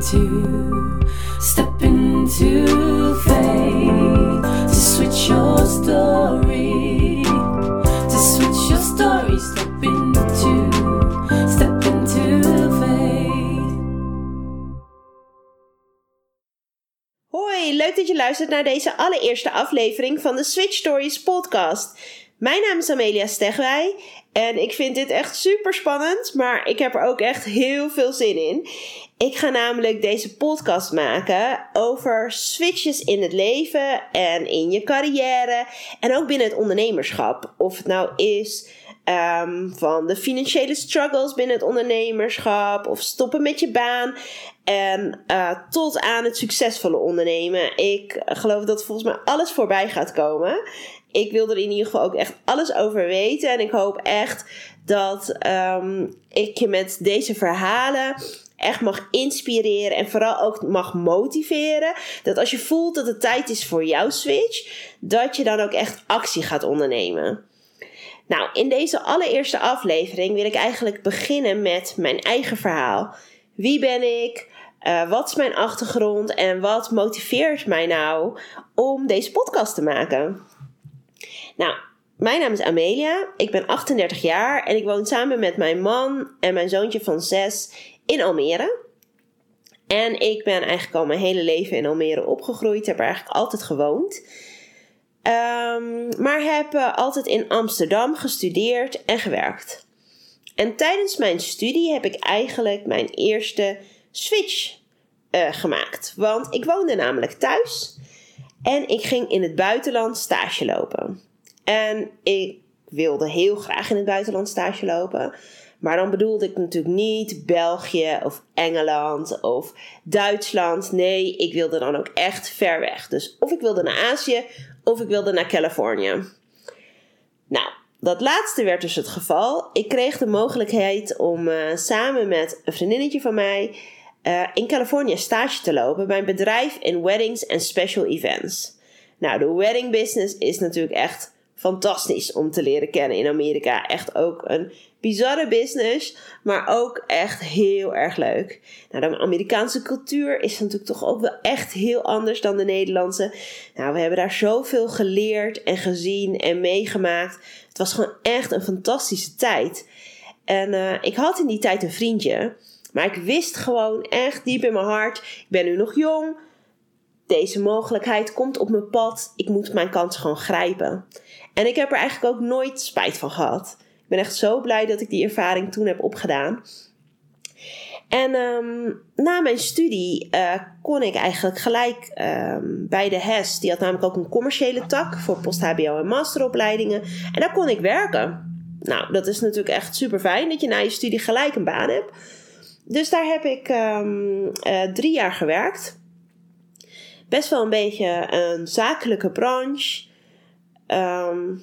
into, step into faith to switch your story, to switch your story, step into, step. Hoi, leuk dat je luistert naar deze allereerste aflevering van de Switch Stories podcast. Mijn naam is Amelia Stegwij en ik vind dit echt super spannend, maar ik heb er ook echt heel veel zin in. Ik ga namelijk deze podcast maken over switches in het leven en in je carrière en ook binnen het ondernemerschap. Of het nou is ehm, van de financiële struggles binnen het ondernemerschap of stoppen met je baan en eh, tot aan het succesvolle ondernemen. Ik geloof dat volgens mij alles voorbij gaat komen ik wil er in ieder geval ook echt alles over weten. En ik hoop echt dat ehm, ik je met deze verhalen echt mag inspireren en vooral ook mag motiveren. Dat als je voelt dat het tijd is voor jouw switch, dat je dan ook echt actie gaat ondernemen. Nou, in deze allereerste aflevering wil ik eigenlijk beginnen met mijn eigen verhaal. Wie ben ik? Uh, wat is mijn achtergrond en wat motiveert mij nou om deze podcast te maken? Nou, mijn naam is Amelia. Ik ben 38 jaar en ik woon samen met mijn man en mijn zoontje van 6 in Almere. En ik ben eigenlijk al mijn hele leven in Almere opgegroeid. Heb er eigenlijk altijd gewoond. Um, maar heb uh, altijd in Amsterdam gestudeerd en gewerkt. En tijdens mijn studie heb ik eigenlijk mijn eerste switch uh, gemaakt. Want ik woonde namelijk thuis en ik ging in het buitenland stage lopen. En ik wilde heel graag in het buitenland stage lopen. Maar dan bedoelde ik natuurlijk niet België of Engeland of Duitsland. Nee, ik wilde dan ook echt ver weg. Dus of ik wilde naar Azië of ik wilde naar Californië. Nou, dat laatste werd dus het geval. Ik kreeg de mogelijkheid om uh, samen met een vriendinnetje van mij uh, in Californië stage te lopen bij een bedrijf in weddings en special events. Nou, de wedding business is natuurlijk echt fantastisch om te leren kennen in Amerika. Echt ook een bizarre business, maar ook echt heel erg leuk. Nou, de Amerikaanse cultuur is natuurlijk toch ook wel echt heel anders dan de Nederlandse. Nou, we hebben daar zoveel geleerd en gezien en meegemaakt. Het was gewoon echt een fantastische tijd. En uh, ik had in die tijd een vriendje, maar ik wist gewoon echt diep in mijn hart: ik ben nu nog jong. Deze mogelijkheid komt op mijn pad. Ik moet mijn kans gewoon grijpen. En ik heb er eigenlijk ook nooit spijt van gehad. Ik ben echt zo blij dat ik die ervaring toen heb opgedaan. En um, na mijn studie uh, kon ik eigenlijk gelijk um, bij de HES, die had namelijk ook een commerciële tak voor post-HBO en masteropleidingen. En daar kon ik werken. Nou, dat is natuurlijk echt super fijn dat je na je studie gelijk een baan hebt. Dus daar heb ik um, uh, drie jaar gewerkt. Best wel een beetje een zakelijke branche. Um,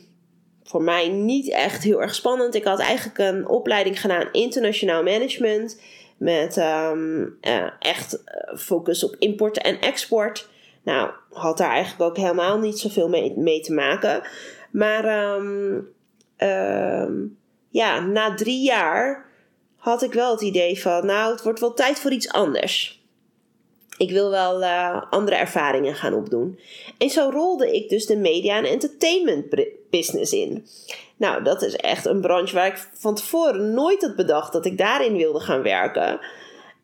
voor mij niet echt heel erg spannend. Ik had eigenlijk een opleiding gedaan internationaal management. Met um, uh, echt eh, focus op import en export. Nou, had daar eigenlijk ook helemaal niet zoveel mee, mee te maken. Maar um, ja, na drie jaar had ik wel het idee van, nou, het wordt wel tijd voor iets anders ik wil wel uh, andere ervaringen gaan opdoen. En zo rolde ik dus de media en entertainment business in. Nou, dat is echt een branche waar ik van tevoren nooit had bedacht dat ik daarin wilde gaan werken.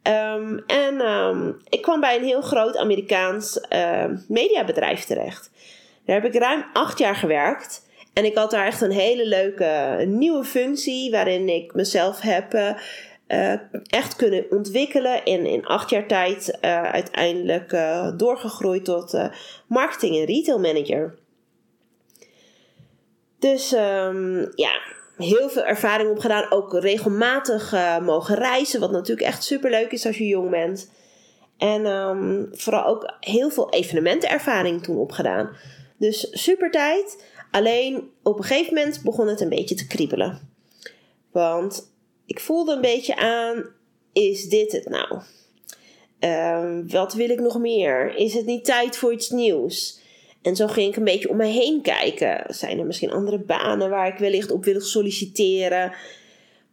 Um, en um, ik kwam bij een heel groot Amerikaans uh, mediabedrijf terecht. Daar heb ik ruim acht jaar gewerkt. En ik had daar echt een hele leuke nieuwe functie waarin ik mezelf heb uh, uh, echt kunnen ontwikkelen. En in acht jaar tijd uh, uiteindelijk uh, doorgegroeid tot marketing en retail manager. Dus um, ja, heel veel ervaring opgedaan. Ook regelmatig mogen reizen. Wat natuurlijk echt super leuk is als je jong bent. En um, vooral ook heel veel evenementenervaring toen opgedaan. Dus super tijd. Alleen op een gegeven moment begon het een beetje te kriebelen. Want ik voelde een beetje aan: is dit het nou? Uh, wat wil ik nog meer? Is het niet tijd voor iets nieuws? En zo ging ik een beetje om me heen kijken. Zijn er misschien andere banen waar ik wellicht op wil solliciteren?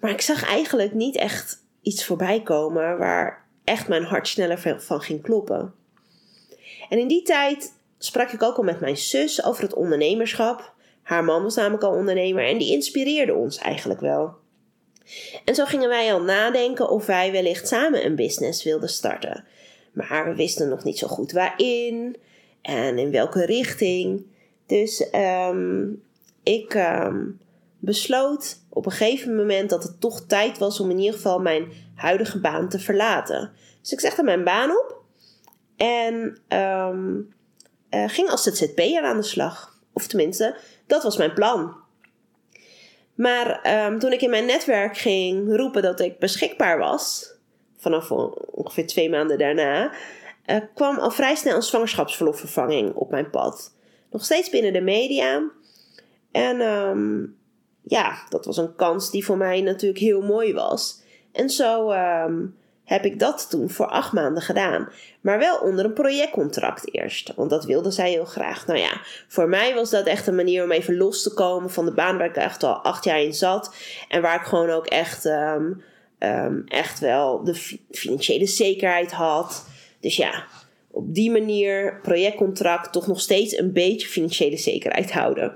Maar ik zag eigenlijk niet echt iets voorbij komen waar echt mijn hart sneller van ging kloppen. En in die tijd sprak ik ook al met mijn zus over het ondernemerschap. Haar man was namelijk al ondernemer en die inspireerde ons eigenlijk wel. En zo gingen wij al nadenken of wij wellicht samen een business wilden starten. Maar we wisten nog niet zo goed waarin en in welke richting. Dus ehm, ik ehm, besloot op een gegeven moment dat het toch tijd was om in ieder geval mijn huidige baan te verlaten. Dus ik zegde mijn baan op en um, uh, ging als ZZP'er aan de slag. Of tenminste, dat was mijn plan. Maar um, toen ik in mijn netwerk ging roepen dat ik beschikbaar was, vanaf ongeveer twee maanden daarna, uh, kwam al vrij snel een zwangerschapsverlofvervanging op mijn pad. Nog steeds binnen de media. En um, ja, dat was een kans die voor mij natuurlijk heel mooi was. En zo um, heb ik dat toen voor acht maanden gedaan. Maar wel onder een projectcontract eerst. Want dat wilde zij heel graag. Nou ja, voor mij was dat echt een manier om even los te komen van de baan waar ik echt al acht jaar in zat. En waar ik gewoon ook echt, um, um, echt wel de financiële zekerheid had. Dus ja, op die manier projectcontract toch nog steeds een beetje financiële zekerheid houden.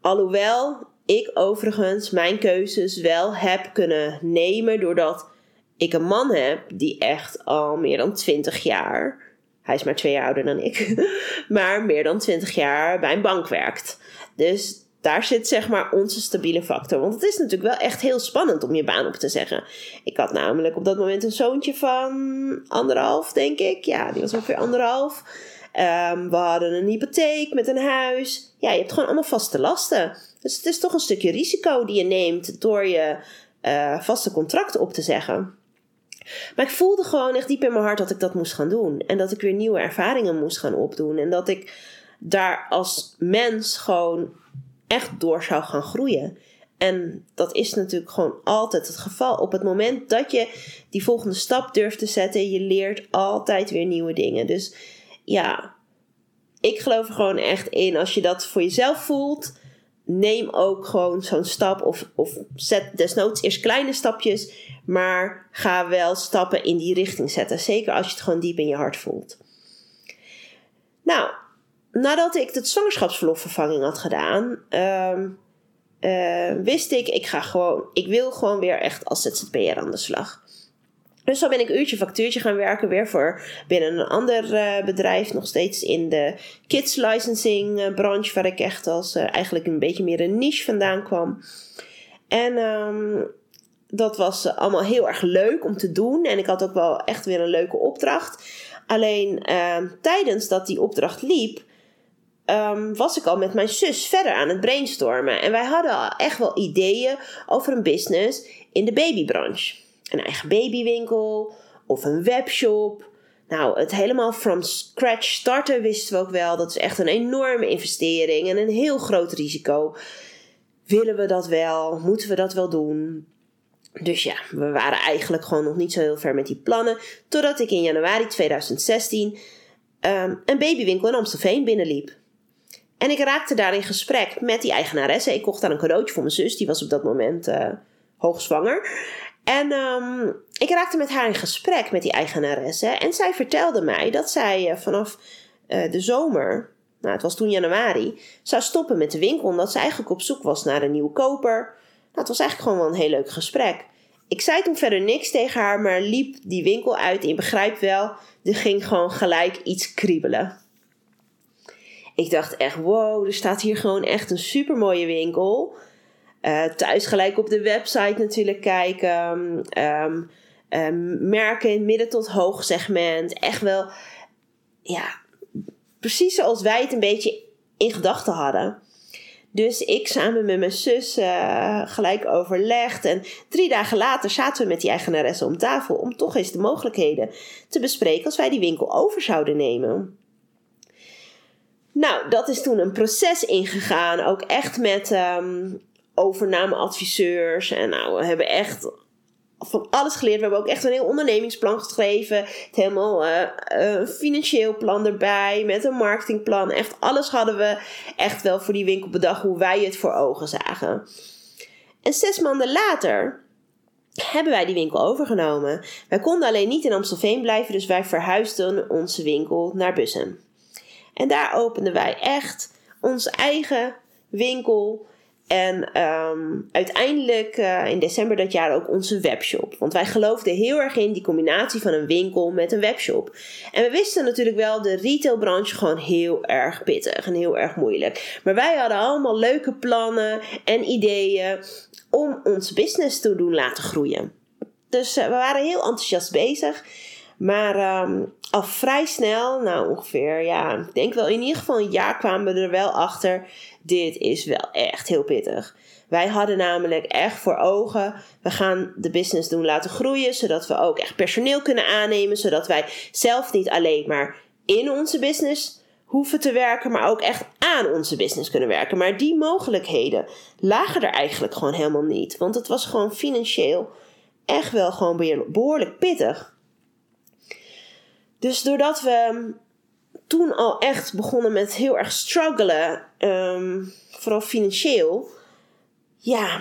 Alhoewel ik overigens mijn keuzes wel heb kunnen nemen doordat ik een man heb die echt al meer dan 20 jaar, hij is maar twee jaar ouder dan ik, maar meer dan 20 jaar bij een bank werkt. Dus daar zit zeg maar onze stabiele factor. Want het is natuurlijk wel echt heel spannend om je baan op te zeggen. Ik had namelijk op dat moment een zoontje van anderhalf, denk ik. Ja, die was ongeveer anderhalf. Um, we hadden een hypotheek met een huis. Ja, je hebt gewoon allemaal vaste lasten. Dus het is toch een stukje risico die je neemt door je uh, vaste contract op te zeggen. Maar ik voelde gewoon echt diep in mijn hart dat ik dat moest gaan doen. En dat ik weer nieuwe ervaringen moest gaan opdoen. En dat ik daar als mens gewoon echt door zou gaan groeien. En dat is natuurlijk gewoon altijd het geval. Op het moment dat je die volgende stap durft te zetten, je leert altijd weer nieuwe dingen. Dus ja, ik geloof er gewoon echt in. Als je dat voor jezelf voelt, neem ook gewoon zo'n stap. Of, of zet desnoods eerst kleine stapjes. Maar ga wel stappen in die richting zetten. Zeker als je het gewoon diep in je hart voelt. Nou, nadat ik de zwangerschapsverlofvervanging had gedaan, uh, uh, wist ik, ik ga gewoon, ik wil gewoon weer echt als ZZP'er aan de slag. Dus zo ben ik uurtje factuurtje gaan werken weer voor binnen een ander uh, bedrijf. Nog steeds in de kids licensing uh, branche. Waar ik echt als uh, eigenlijk een beetje meer een niche vandaan kwam. En um, dat was allemaal heel erg leuk om te doen. En ik had ook wel echt weer een leuke opdracht. Alleen ehm, tijdens dat die opdracht liep. Um, was ik al met mijn zus verder aan het brainstormen. En wij hadden echt wel ideeën over een business in de babybranche een eigen babywinkel of een webshop. Nou, het helemaal from scratch starten wisten we ook wel. Dat is echt een enorme investering en een heel groot risico. Willen we dat wel? Moeten we dat wel doen? Dus ja, we waren eigenlijk gewoon nog niet zo heel ver met die plannen. Totdat ik in januari 2016 um, ehm, een babywinkel in Amstelveen binnenliep. En ik raakte daar in gesprek met die eigenaresse. Ik kocht daar een cadeautje voor mijn zus, die was op dat moment uh, hoogzwanger. En um, ik raakte met haar in gesprek met die eigenaresse. En zij vertelde mij dat zij uh, vanaf uh, de zomer, nou het was toen januari, zou stoppen met de winkel. Omdat ze eigenlijk op zoek was naar een nieuwe koper. Nou, het was eigenlijk gewoon wel een heel leuk gesprek. Ik zei toen verder niks tegen haar, maar liep die winkel uit. En je begrijpt wel, er ging gewoon gelijk iets kriebelen. Ik dacht echt, wow, er staat hier gewoon echt een super mooie winkel. Uh, thuis gelijk op de website natuurlijk kijken. Um, um, merken in midden tot hoog segment. Echt wel, ja, precies zoals wij het een beetje in gedachten hadden. Dus ik samen met mijn zus uh, gelijk overlegd. En drie dagen later zaten we met die eigenaresse om tafel om toch eens de mogelijkheden te bespreken als wij die winkel over zouden nemen. Nou, dat is toen een proces ingegaan. Ook echt met um, overnameadviseurs. En nou, we hebben echt van alles geleerd. We hebben ook echt een heel ondernemingsplan geschreven. Het helemaal uh, financieel plan erbij. Met een marketingplan. Echt alles hadden we echt wel voor die winkel bedacht. Hoe wij het voor ogen zagen. En zes maanden later hebben wij die winkel overgenomen. Wij konden alleen niet in Amstelveen blijven, dus wij verhuisden onze winkel naar Bussen. En daar openden wij echt onze eigen winkel. En ehm, uiteindelijk uh, in december dat jaar ook onze webshop. Want wij geloofden heel erg in die combinatie van een winkel met een webshop. En we wisten natuurlijk wel de retailbranche gewoon heel erg pittig en heel erg moeilijk. Maar wij hadden allemaal leuke plannen en ideeën om ons business te doen laten groeien. Dus uh, we waren heel enthousiast bezig. Maar um, al vrij snel, nou ongeveer, ja, ik denk wel in ieder geval een jaar kwamen we er wel achter. Dit is wel echt heel pittig. Wij hadden namelijk echt voor ogen, we gaan de business doen laten groeien, zodat we ook echt personeel kunnen aannemen, zodat wij zelf niet alleen maar in onze business hoeven te werken, maar ook echt aan onze business kunnen werken. Maar die mogelijkheden lagen er eigenlijk gewoon helemaal niet, want het was gewoon financieel echt wel gewoon behoorlijk pittig. Dus doordat we toen al echt begonnen met heel erg struggelen, um, vooral financieel, ja,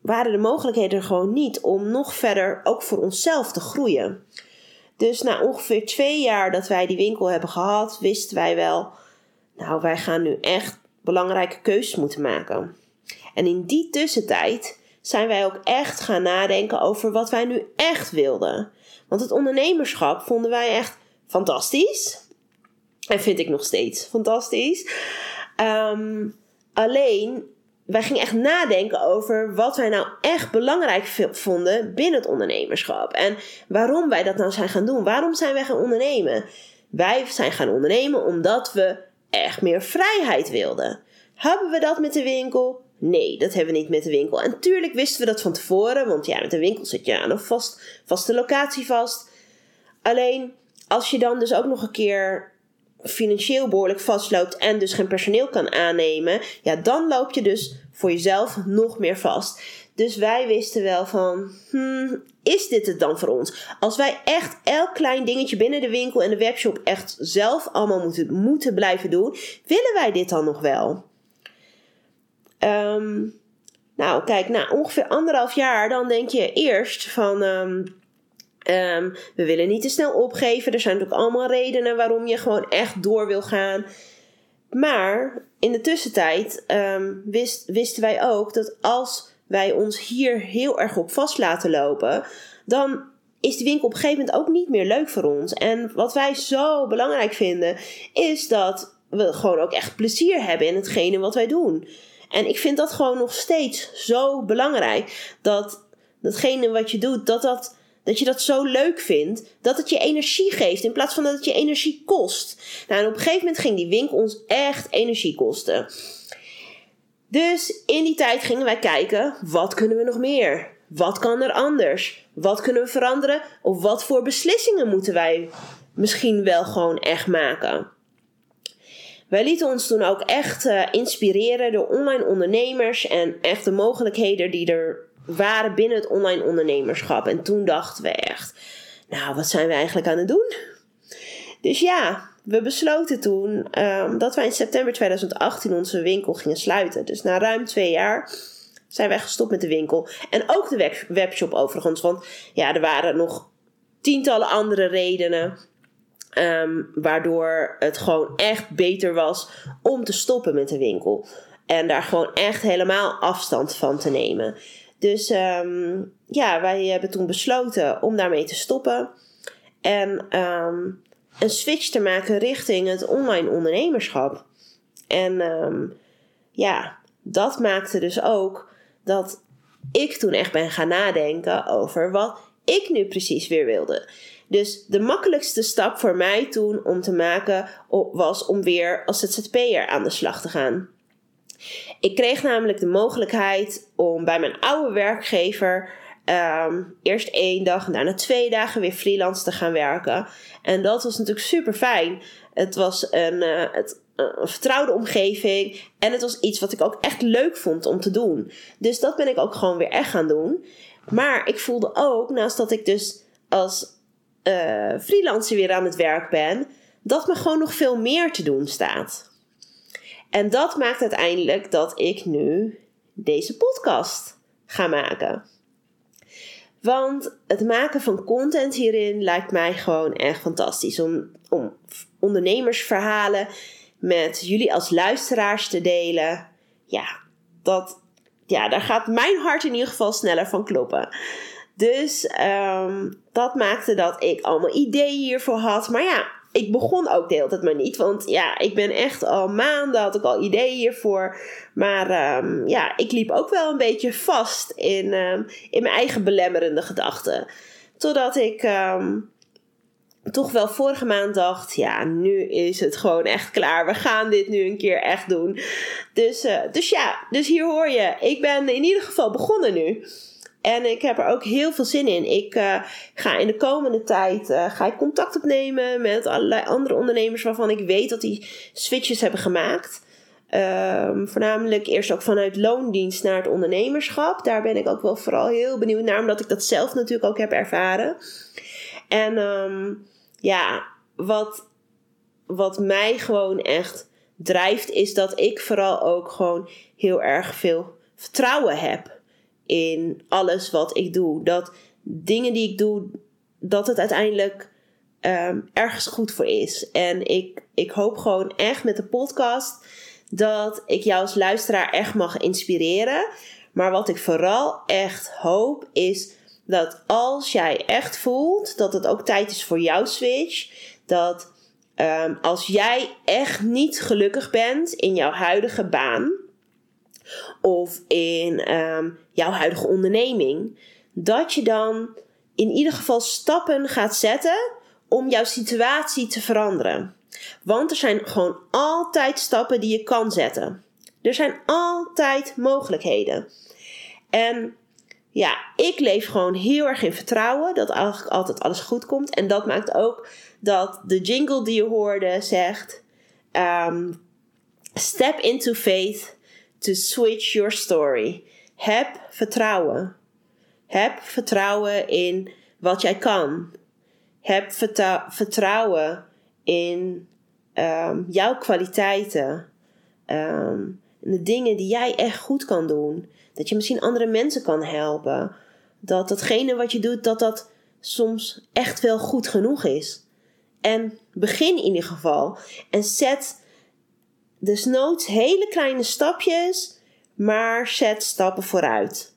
waren de mogelijkheden er gewoon niet om nog verder ook voor onszelf te groeien. Dus na ongeveer twee jaar dat wij die winkel hebben gehad, wisten wij wel, nou, wij gaan nu echt belangrijke keuzes moeten maken. En in die tussentijd zijn wij ook echt gaan nadenken over wat wij nu echt wilden. Want het ondernemerschap vonden wij echt fantastisch. En vind ik nog steeds fantastisch. Um, alleen, wij gingen echt nadenken over wat wij nou echt belangrijk vonden binnen het ondernemerschap. En waarom wij dat nou zijn gaan doen. Waarom zijn wij gaan ondernemen? Wij zijn gaan ondernemen omdat we echt meer vrijheid wilden. Hebben we dat met de winkel? Nee, dat hebben we niet met de winkel. En tuurlijk wisten we dat van tevoren, want ja, met de winkel zit je aan een vast, vaste locatie vast. Alleen als je dan dus ook nog een keer financieel behoorlijk vastloopt en dus geen personeel kan aannemen, ja, dan loop je dus voor jezelf nog meer vast. Dus wij wisten wel van, hmm, is dit het dan voor ons? Als wij echt elk klein dingetje binnen de winkel en de webshop echt zelf allemaal moeten, moeten blijven doen, willen wij dit dan nog wel? Um, nou, kijk, na ongeveer anderhalf jaar, dan denk je eerst van. Um, we willen niet te snel opgeven. Er zijn natuurlijk allemaal redenen waarom je gewoon echt door wil gaan. Maar in de tussentijd wist, wisten wij ook dat als wij ons hier heel erg op vast laten lopen, dan is die winkel op een gegeven moment ook niet meer leuk voor ons. En wat wij zo belangrijk vinden, is dat we gewoon ook echt plezier hebben in hetgene wat wij doen. En ik vind dat gewoon nog steeds zo belangrijk. Dat datgene wat je doet, dat, dat, dat je dat zo leuk vindt. Dat het je energie geeft in plaats van dat het je energie kost. Nou, en op een gegeven moment ging die winkel ons echt energie kosten. Dus in die tijd gingen wij kijken, wat kunnen we nog meer? Wat kan er anders? Wat kunnen we veranderen? Of wat voor beslissingen moeten wij misschien wel gewoon echt maken? Wij lieten ons toen ook echt uh, inspireren door online ondernemers en echt de mogelijkheden die er waren binnen het online ondernemerschap. En toen dachten we echt, nou, wat zijn we eigenlijk aan het doen? Dus ja, we besloten toen um, dat wij in september 2018 onze winkel gingen sluiten. Dus na ruim twee jaar zijn wij gestopt met de winkel. En ook de webshop overigens. Want ja, er waren nog tientallen andere redenen Ehm, waardoor het gewoon echt beter was om te stoppen met de winkel. En daar gewoon echt helemaal afstand van te nemen. Dus ehm, ja, wij hebben toen besloten om daarmee te stoppen. En ehm, een switch te maken richting het online ondernemerschap. En ja, dat maakte dus ook dat ik toen echt ben gaan nadenken over wat ik nu precies weer wilde. Dus de makkelijkste stap voor mij toen om te maken was om weer als ZZP'er aan de slag te gaan. Ik kreeg namelijk de mogelijkheid om bij mijn oude werkgever ehm, eerst één dag en daarna twee dagen weer freelance te gaan werken. En dat was natuurlijk super fijn. Het was een, uh, het, een vertrouwde omgeving en het was iets wat ik ook echt leuk vond om te doen. Dus dat ben ik ook gewoon weer echt gaan doen. Maar ik voelde ook, naast dat ik dus als uh, freelancer weer aan het werk ben, dat me gewoon nog veel meer te doen staat. En dat maakt uiteindelijk dat ik nu deze podcast ga maken. Want het maken van content hierin lijkt mij gewoon echt fantastisch. Om, om ondernemersverhalen met jullie als luisteraars te delen. Ja, dat, ja, daar gaat mijn hart in ieder geval sneller van kloppen. Dus ehm, dat maakte dat ik allemaal ideeën hiervoor had. Maar ja, ik begon ook de hele tijd maar niet. Want ja, ik ben echt al maanden had ik al ideeën hiervoor. Maar ehm, ja, ik liep ook wel een beetje vast in, ehm, in mijn eigen belemmerende gedachten. Totdat ik toch wel vorige maand dacht: ja, nu is het gewoon echt klaar. We gaan dit nu een keer echt doen. Dus, uh, dus ja, dus hier hoor je. Ik ben in ieder geval begonnen nu. En ik heb er ook heel veel zin in. Ik uh, ga in de komende tijd uh, ga ik contact opnemen met allerlei andere ondernemers waarvan ik weet dat die switches hebben gemaakt. Um, voornamelijk eerst ook vanuit loondienst naar het ondernemerschap. Daar ben ik ook wel vooral heel benieuwd naar, omdat ik dat zelf natuurlijk ook heb ervaren. En um, ja, wat, wat mij gewoon echt drijft, is dat ik vooral ook gewoon heel erg veel vertrouwen heb in alles wat ik doe. Dat dingen die ik doe, dat het uiteindelijk um, ergens goed voor is. En ik, ik hoop gewoon echt met de podcast dat ik jou als luisteraar echt mag inspireren. Maar wat ik vooral echt hoop is dat als jij echt voelt dat het ook tijd is voor jouw switch, dat um, als jij echt niet gelukkig bent in jouw huidige baan of in um, jouw huidige onderneming, dat je dan in ieder geval stappen gaat zetten om jouw situatie te veranderen. Want er zijn gewoon altijd stappen die je kan zetten. Er zijn altijd mogelijkheden. En ja, ik leef gewoon heel erg in vertrouwen dat eigenlijk altijd alles goed komt. En dat maakt ook dat de jingle die je hoorde zegt: um, Step into faith to switch your story. Heb vertrouwen. Heb vertrouwen in wat jij kan. Heb vertrouwen in um, jouw kwaliteiten. Um, de dingen die jij echt goed kan doen. Dat je misschien andere mensen kan helpen. Dat datgene wat je doet, dat dat soms echt wel goed genoeg is. En begin in ieder geval. En zet desnoods hele kleine stapjes, maar zet stappen vooruit.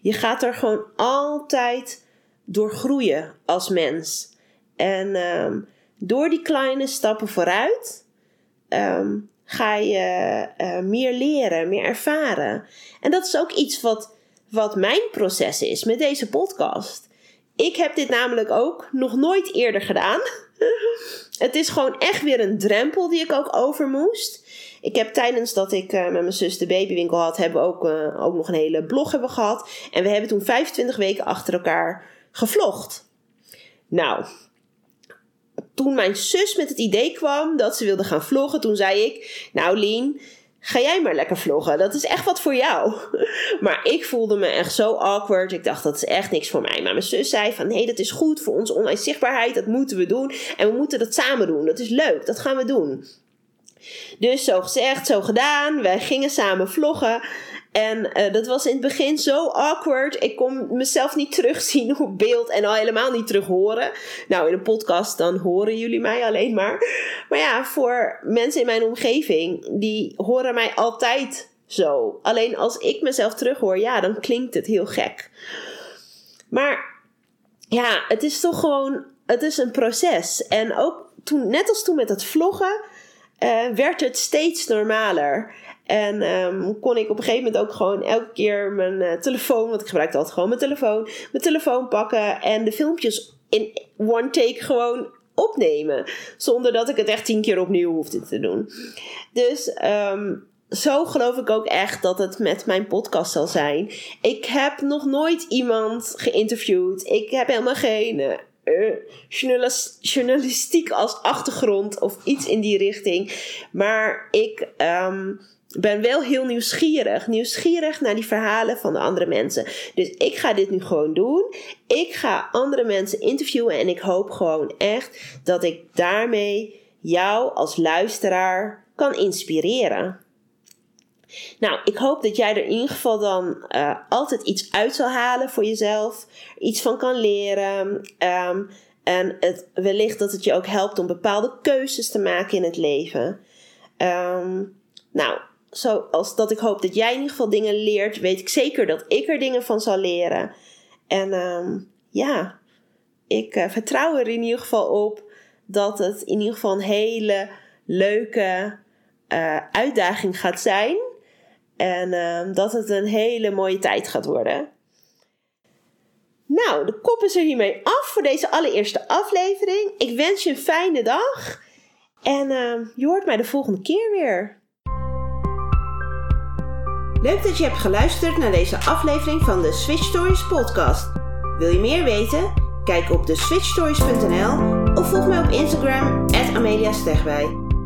Je gaat er gewoon altijd door groeien als mens. En um, door die kleine stappen vooruit um, ga je uh, meer leren, meer ervaren. En dat is ook iets wat, wat mijn proces is met deze podcast. Ik heb dit namelijk ook nog nooit eerder gedaan. het is gewoon echt weer een drempel die ik ook over moest. Ik heb tijdens dat ik uh, met mijn zus de babywinkel had, hebben we ook, uh, ook nog een hele blog hebben gehad. En we hebben toen 25 weken achter elkaar gevlogd. Nou, toen mijn zus met het idee kwam dat ze wilde gaan vloggen, toen zei ik: Nou, Lien, ga jij maar lekker vloggen. Dat is echt wat voor jou. Maar ik voelde me echt zo awkward. Ik dacht, dat is echt niks voor mij. Maar mijn zus zei van, nee, dat is goed voor onze online zichtbaarheid. Dat moeten we doen. En we moeten dat samen doen. Dat is leuk. Dat gaan we doen. Dus zo gezegd, zo gedaan. Wij gingen samen vloggen. En uh, dat was in het begin zo awkward. Ik kon mezelf niet terugzien op beeld en al helemaal niet terug horen. Nou, in een podcast dan horen jullie mij alleen maar. Maar ja, voor mensen in mijn omgeving, die horen mij altijd zo. Alleen als ik mezelf terughoor, ja, dan klinkt het heel gek. Maar ja, het is toch gewoon, het is een proces. En ook toen, net als toen met het vloggen, uh, werd het steeds normaler. En um, kon ik op een gegeven moment ook gewoon elke keer mijn uh, telefoon, want ik gebruikte altijd gewoon mijn telefoon, mijn telefoon pakken en de filmpjes in one take gewoon opnemen. Zonder dat ik het echt tien keer opnieuw hoefde te doen. Dus um, zo geloof ik ook echt dat het met mijn podcast zal zijn. Ik heb nog nooit iemand geïnterviewd. Ik heb helemaal geen uh, journalistiek als achtergrond of iets in die richting. Maar ik. Um, ben wel heel nieuwsgierig. Nieuwsgierig naar die verhalen van de andere mensen. Dus ik ga dit nu gewoon doen. Ik ga andere mensen interviewen. En ik hoop gewoon echt dat ik daarmee jou als luisteraar kan inspireren. Nou, ik hoop dat jij er in ieder geval dan uh, altijd iets uit zal halen voor jezelf, iets van kan leren. Um, en het, wellicht dat het je ook helpt om bepaalde keuzes te maken in het leven. Um, nou, zoals dat ik hoop dat jij in ieder geval dingen leert, weet ik zeker dat ik er dingen van zal leren. En um, ja, ik uh, vertrouw er in ieder geval op dat het in ieder geval een hele leuke uh, uitdaging gaat zijn. En uh, dat het een hele mooie tijd gaat worden. Nou, de kop is er hiermee af voor deze allereerste aflevering. Ik wens je een fijne dag. En uh, je hoort mij de volgende keer weer. Leuk dat je hebt geluisterd naar deze aflevering van de Switch Stories podcast. Wil je meer weten? Kijk op de switchstories.nl of volg mij op Instagram Amelia Stegwij.